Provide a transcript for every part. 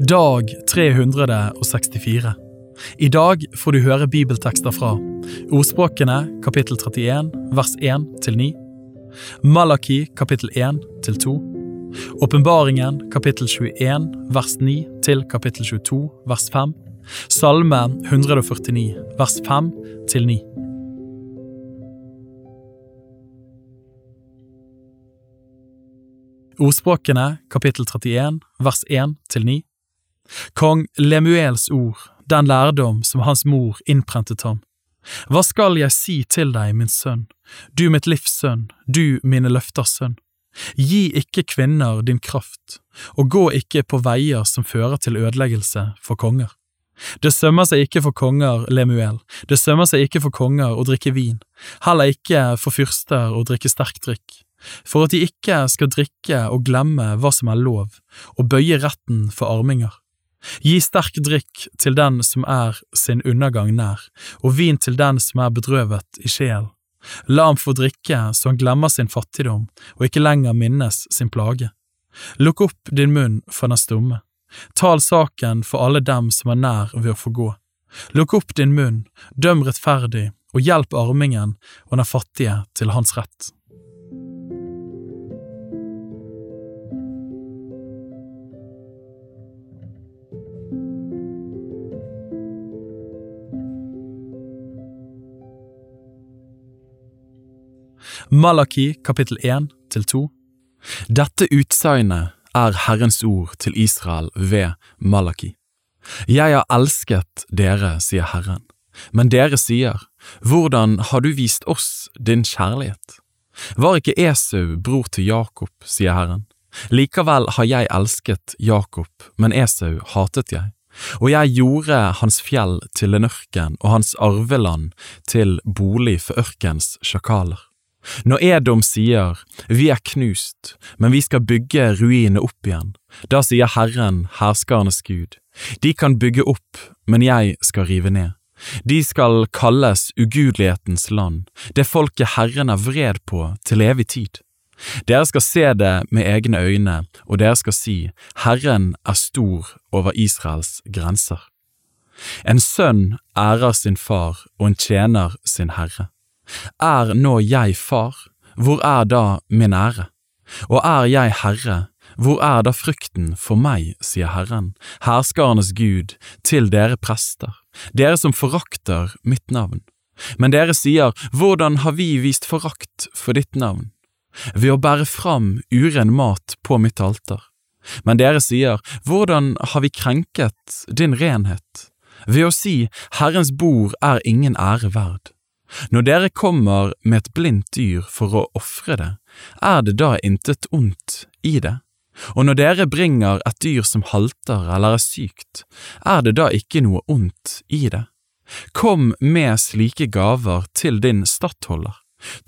Dag 364. I dag får du høre bibeltekster fra Ordspråkene kapittel 31 vers 1 til 9, Malaki kapittel 1 til 2, Åpenbaringen kapittel 21 vers 9 til kapittel 22 vers 5, Salme 149 vers 5 til 9. Ordspråkene kapittel 31 vers 1 til 9. Kong Lemuels ord, den lærdom som hans mor innprentet ham. Hva skal jeg si til deg, min sønn, du mitt livs sønn, du mine løfters sønn? Gi ikke kvinner din kraft, og gå ikke på veier som fører til ødeleggelse for konger. Det sømmer seg ikke for konger, Lemuel, det sømmer seg ikke for konger å drikke vin, heller ikke for fyrster å drikke sterk drikk, for at de ikke skal drikke og glemme hva som er lov, og bøye retten for arminger. Gi sterk drikk til den som er sin undergang nær, og vin til den som er bedrøvet i sjel. La ham få drikke så han glemmer sin fattigdom og ikke lenger minnes sin plage. Lukk opp din munn for den stumme. Tal saken for alle dem som er nær ved å få gå. Lukk opp din munn, døm rettferdig, og hjelp armingen og den fattige til hans rett. Malaki kapittel 1 til 2 Dette utsagnet er Herrens ord til Israel ved Malaki. Jeg har elsket dere, sier Herren, men dere sier, hvordan har du vist oss din kjærlighet? Var ikke Esau bror til Jakob, sier Herren. Likevel har jeg elsket Jakob, men Esau hatet jeg. Og jeg gjorde hans fjell til en ørken og hans arveland til bolig for ørkens sjakaler. Når Edom sier vi er knust, men vi skal bygge ruinene opp igjen, da sier Herren, herskernes Gud, de kan bygge opp, men jeg skal rive ned. De skal kalles ugudelighetens land, det folket Herren er vred på til evig tid. Dere skal se det med egne øyne, og dere skal si, Herren er stor over Israels grenser. En sønn ærer sin far, og en tjener sin herre. Er nå jeg far, hvor er da min ære? Og er jeg herre, hvor er da frykten for meg, sier Herren, herskarenes Gud, til dere prester, dere som forakter mitt navn. Men dere sier, hvordan har vi vist forakt for ditt navn? Ved å bære fram uren mat på mitt alter. Men dere sier, hvordan har vi krenket din renhet? Ved å si, Herrens bord er ingen ære verd. Når dere kommer med et blindt dyr for å ofre det, er det da intet ondt i det? Og når dere bringer et dyr som halter eller er sykt, er det da ikke noe ondt i det? Kom med slike gaver til din stattholder.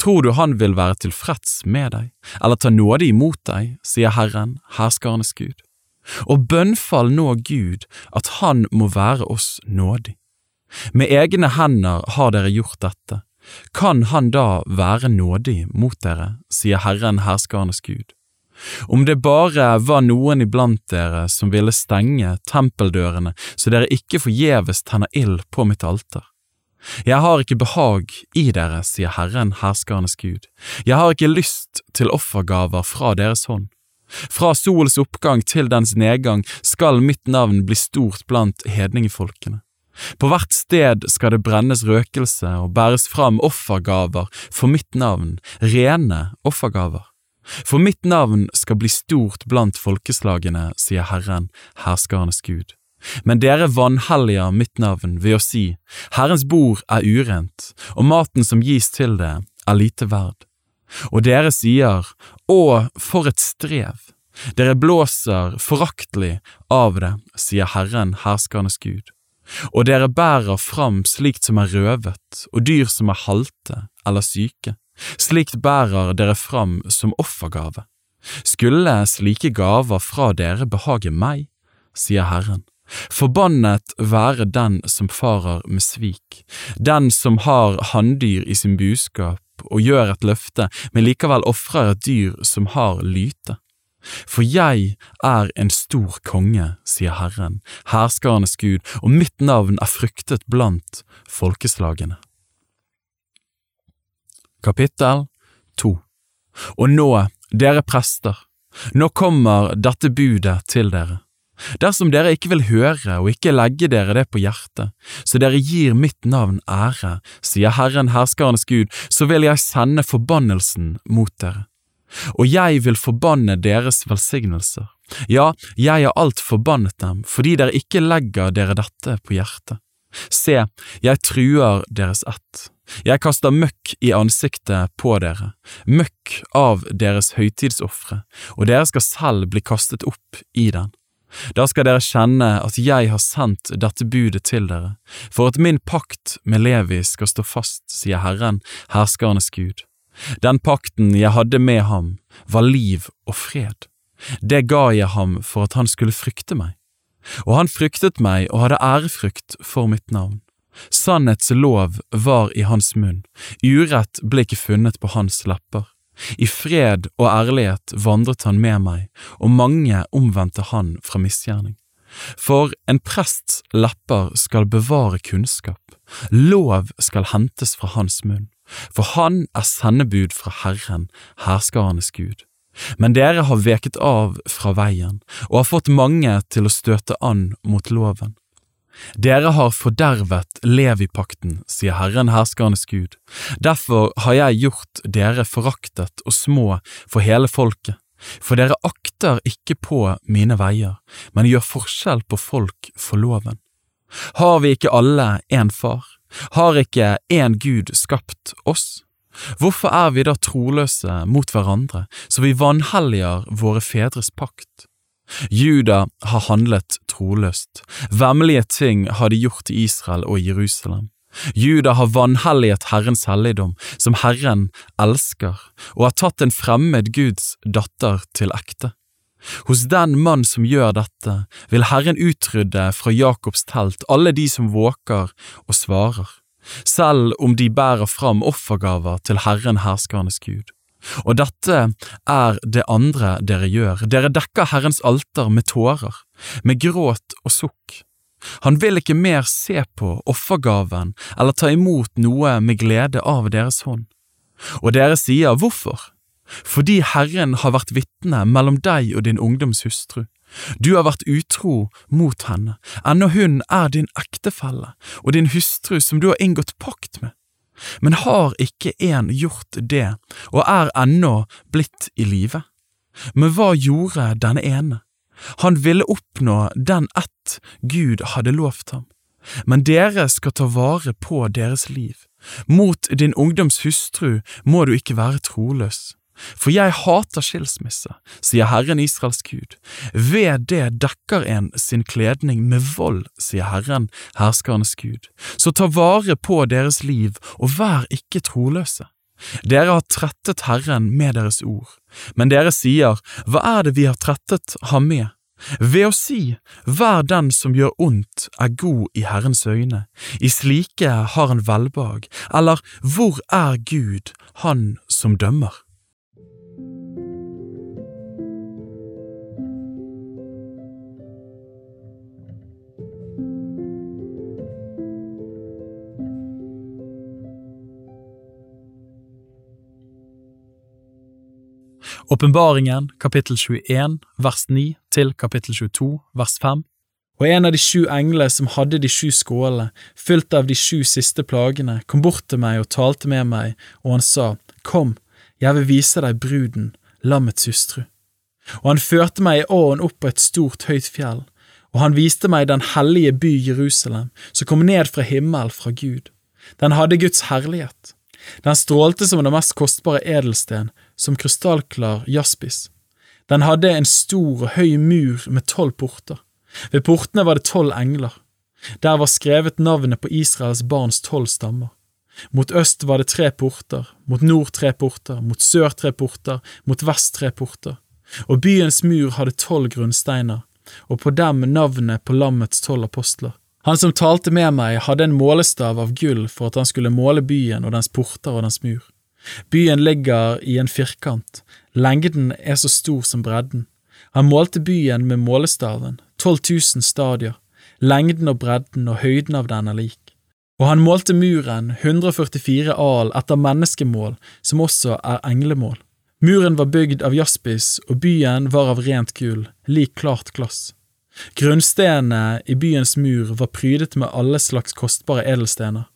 Tror du han vil være tilfreds med deg, eller ta nåde imot deg, sier Herren, herskernes Gud. Og bønnfall nå Gud at han må være oss nådig. Med egne hender har dere gjort dette. Kan han da være nådig mot dere, sier Herren herskernes Gud. Om det bare var noen iblant dere som ville stenge tempeldørene så dere ikke forgjeves tenner ild på mitt alter. Jeg har ikke behag i dere, sier Herren herskernes Gud. Jeg har ikke lyst til offergaver fra deres hånd. Fra solens oppgang til dens nedgang skal mitt navn bli stort blant hedningefolkene. På hvert sted skal det brennes røkelse og bæres fram offergaver for mitt navn, rene offergaver. For mitt navn skal bli stort blant folkeslagene, sier Herren, herskernes Gud. Men dere vanhelliger mitt navn ved å si, Herrens bord er urent, og maten som gis til det, er lite verd. Og dere sier, Å, for et strev! Dere blåser foraktelig av det, sier Herren, herskernes Gud og dere bærer fram slikt som er røvet, og dyr som er halte eller syke, slikt bærer dere fram som offergave. Skulle slike gaver fra dere behage meg, sier Herren. Forbannet være den som farer med svik, den som har hanndyr i sin buskap og gjør et løfte, men likevel ofrer et dyr som har lyte. For jeg er en stor konge, sier Herren, herskarenes Gud, og mitt navn er fryktet blant folkeslagene. Kapittel 2 Og nå, dere prester, nå kommer dette budet til dere. Dersom dere ikke vil høre og ikke legge dere det på hjertet, så dere gir mitt navn ære, sier Herren herskarenes Gud, så vil jeg sende forbannelsen mot dere. Og jeg vil forbanne deres velsignelser. Ja, jeg har alt forbannet dem, fordi dere ikke legger dere dette på hjertet. Se, jeg truer deres ett. Jeg kaster møkk i ansiktet på dere, møkk av deres høytidsofre, og dere skal selv bli kastet opp i den. Da skal dere kjenne at jeg har sendt dette budet til dere, for at min pakt med Levi skal stå fast, sier Herren, herskernes Gud. Den pakten jeg hadde med ham, var liv og fred. Det ga jeg ham for at han skulle frykte meg. Og han fryktet meg og hadde ærefrykt for mitt navn. Sannhets lov var i hans munn, urett ble ikke funnet på hans lepper. I fred og ærlighet vandret han med meg, og mange omvendte han fra misgjerning. For en prests lepper skal bevare kunnskap, lov skal hentes fra hans munn, for han er sendebud fra Herren, herskarenes Gud. Men dere har veket av fra veien og har fått mange til å støte an mot loven. Dere har fordervet Levipakten, sier Herren herskernes Gud. Derfor har jeg gjort dere foraktet og små for hele folket, for dere akter ikke på mine veier, men gjør forskjell på folk for loven. Har vi ikke alle en far? Har ikke én Gud skapt oss? Hvorfor er vi da troløse mot hverandre, så vi vanhelliger våre fedres pakt? Juda har handlet troløst, vemmelige ting har de gjort i Israel og Jerusalem. Juda har vanhelliget Herrens helligdom, som Herren elsker, og har tatt en fremmed Guds datter til ekte. Hos den mann som gjør dette, vil Herren utrydde fra Jakobs telt alle de som våker og svarer, selv om de bærer fram offergaver til Herren herskernes Gud. Og dette er det andre dere gjør, dere dekker Herrens alter med tårer, med gråt og sukk. Han vil ikke mer se på offergaven eller ta imot noe med glede av deres hånd. Og dere sier hvorfor? Fordi Herren har vært vitne mellom deg og din ungdoms hustru. Du har vært utro mot henne, ennå hun er din ektefelle og din hustru som du har inngått pakt med. Men har ikke en gjort det, og er ennå blitt i live? Men hva gjorde denne ene? Han ville oppnå den ett Gud hadde lovt ham. Men dere skal ta vare på deres liv. Mot din ungdoms hustru må du ikke være troløs. For jeg hater skilsmisse, sier Herren Israels Gud. Ved det dekker en sin kledning med vold, sier Herren, herskernes Gud. Så ta vare på deres liv, og vær ikke troløse. Dere har trettet Herren med deres ord, men dere sier, hva er det vi har trettet ham med? Ved å si, vær den som gjør ondt er god i Herrens øyne, i slike har han velbehag, eller hvor er Gud, han som dømmer? Åpenbaringen kapittel 21 vers 9 til kapittel 22 vers 5. Og en av de sju englene som hadde de sju skålene, fylt av de sju siste plagene, kom bort til meg og talte med meg, og han sa, Kom, jeg vil vise deg bruden, lammets hustru. Og han førte meg i åren opp på et stort, høyt fjell, og han viste meg den hellige by Jerusalem, som kom ned fra himmel fra Gud. Den hadde Guds herlighet. Den strålte som den mest kostbare edelsten, som krystallklar jaspis. Den hadde en stor og høy mur med tolv porter. Ved portene var det tolv engler. Der var skrevet navnet på Israels barns tolv stammer. Mot øst var det tre porter, mot nord tre porter, mot sør tre porter, mot vest tre porter. Og byens mur hadde tolv grunnsteiner, og på dem navnet på lammets tolv apostler. Han som talte med meg, hadde en målestav av gull for at han skulle måle byen og dens porter og dens mur. Byen ligger i en firkant, lengden er så stor som bredden, Han målte byen med målestaven, 12 000 stadier, lengden og bredden og høyden av den er lik. Og han målte muren 144 al etter menneskemål, som også er englemål. Muren var bygd av jaspis, og byen var av rent gull, lik klart glass. Grunnstenene i byens mur var prydet med alle slags kostbare edelstener.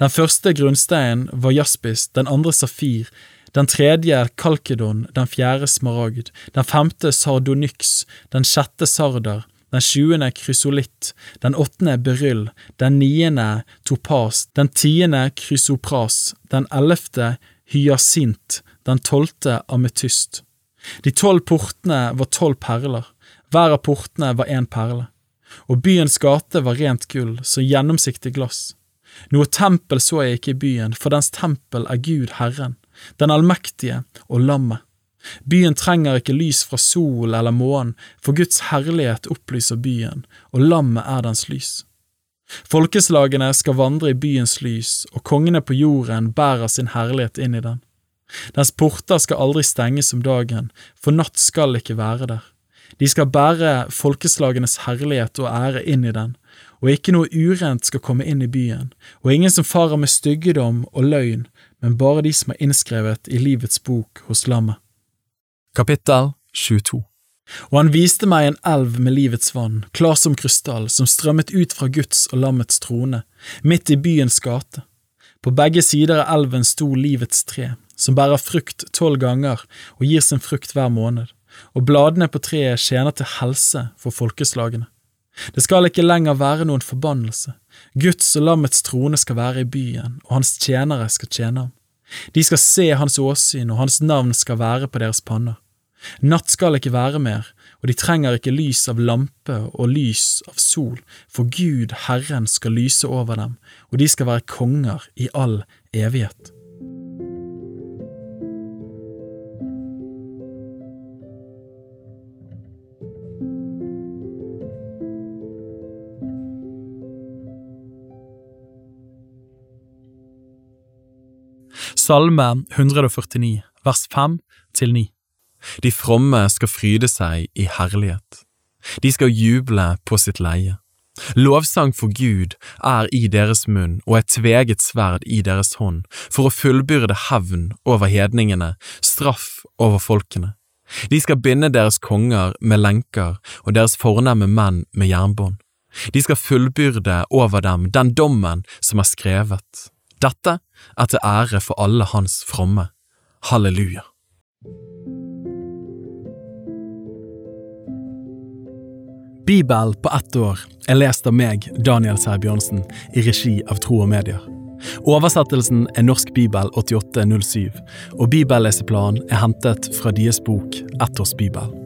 Den første grunnsteinen var jaspis, den andre safir, den tredje kalkedon, den fjerde smaragd, den femte sardonyx, den sjette sarder, den sjuende krysolitt, den åttende beryll, den niende topas, den tiende krysopras, den ellevte hyasint, den tolvte ametyst. De tolv portene var tolv perler, hver av portene var én perle, og byens gate var rent gull, så gjennomsiktig glass. Noe tempel så jeg ikke i byen, for dens tempel er Gud Herren, den allmektige og lammet. Byen trenger ikke lys fra sol eller månen, for Guds herlighet opplyser byen, og lammet er dens lys. Folkeslagene skal vandre i byens lys, og kongene på jorden bærer sin herlighet inn i den. Dens porter skal aldri stenges om dagen, for natt skal ikke være der. De skal bære folkeslagenes herlighet og ære inn i den, og ikke noe urent skal komme inn i byen, og ingen som farer med styggedom og løgn, men bare de som er innskrevet i livets bok hos lammet. Kapittel 22 Og han viste meg en elv med livets vann, klar som krystall, som strømmet ut fra Guds og lammets trone, midt i byens gate. På begge sider av elven sto livets tre, som bærer frukt tolv ganger og gir sin frukt hver måned, og bladene på treet tjener til helse for folkeslagene. Det skal ikke lenger være noen forbannelse. Guds og lammets trone skal være i byen, og hans tjenere skal tjene ham. De skal se hans åsyn, og hans navn skal være på deres panner. Natt skal ikke være mer, og de trenger ikke lys av lampe og lys av sol, for Gud, Herren, skal lyse over dem, og de skal være konger i all evighet. Salme 149, vers 5 til 9. De fromme skal fryde seg i herlighet. De skal juble på sitt leie. Lovsang for Gud er i deres munn og et tveget sverd i deres hånd, for å fullbyrde hevn over hedningene, straff over folkene. De skal binde deres konger med lenker og deres fornemme menn med jernbånd. De skal fullbyrde over dem den dommen som er skrevet. Dette er til ære for alle hans fromme. Halleluja. Bibel på ett år er lest av meg, Daniel Sæbjørnsen, i regi av Tro og Medier. Oversettelsen er Norsk bibel 8807, og bibelleseplanen er hentet fra deres bok Ettårsbibel.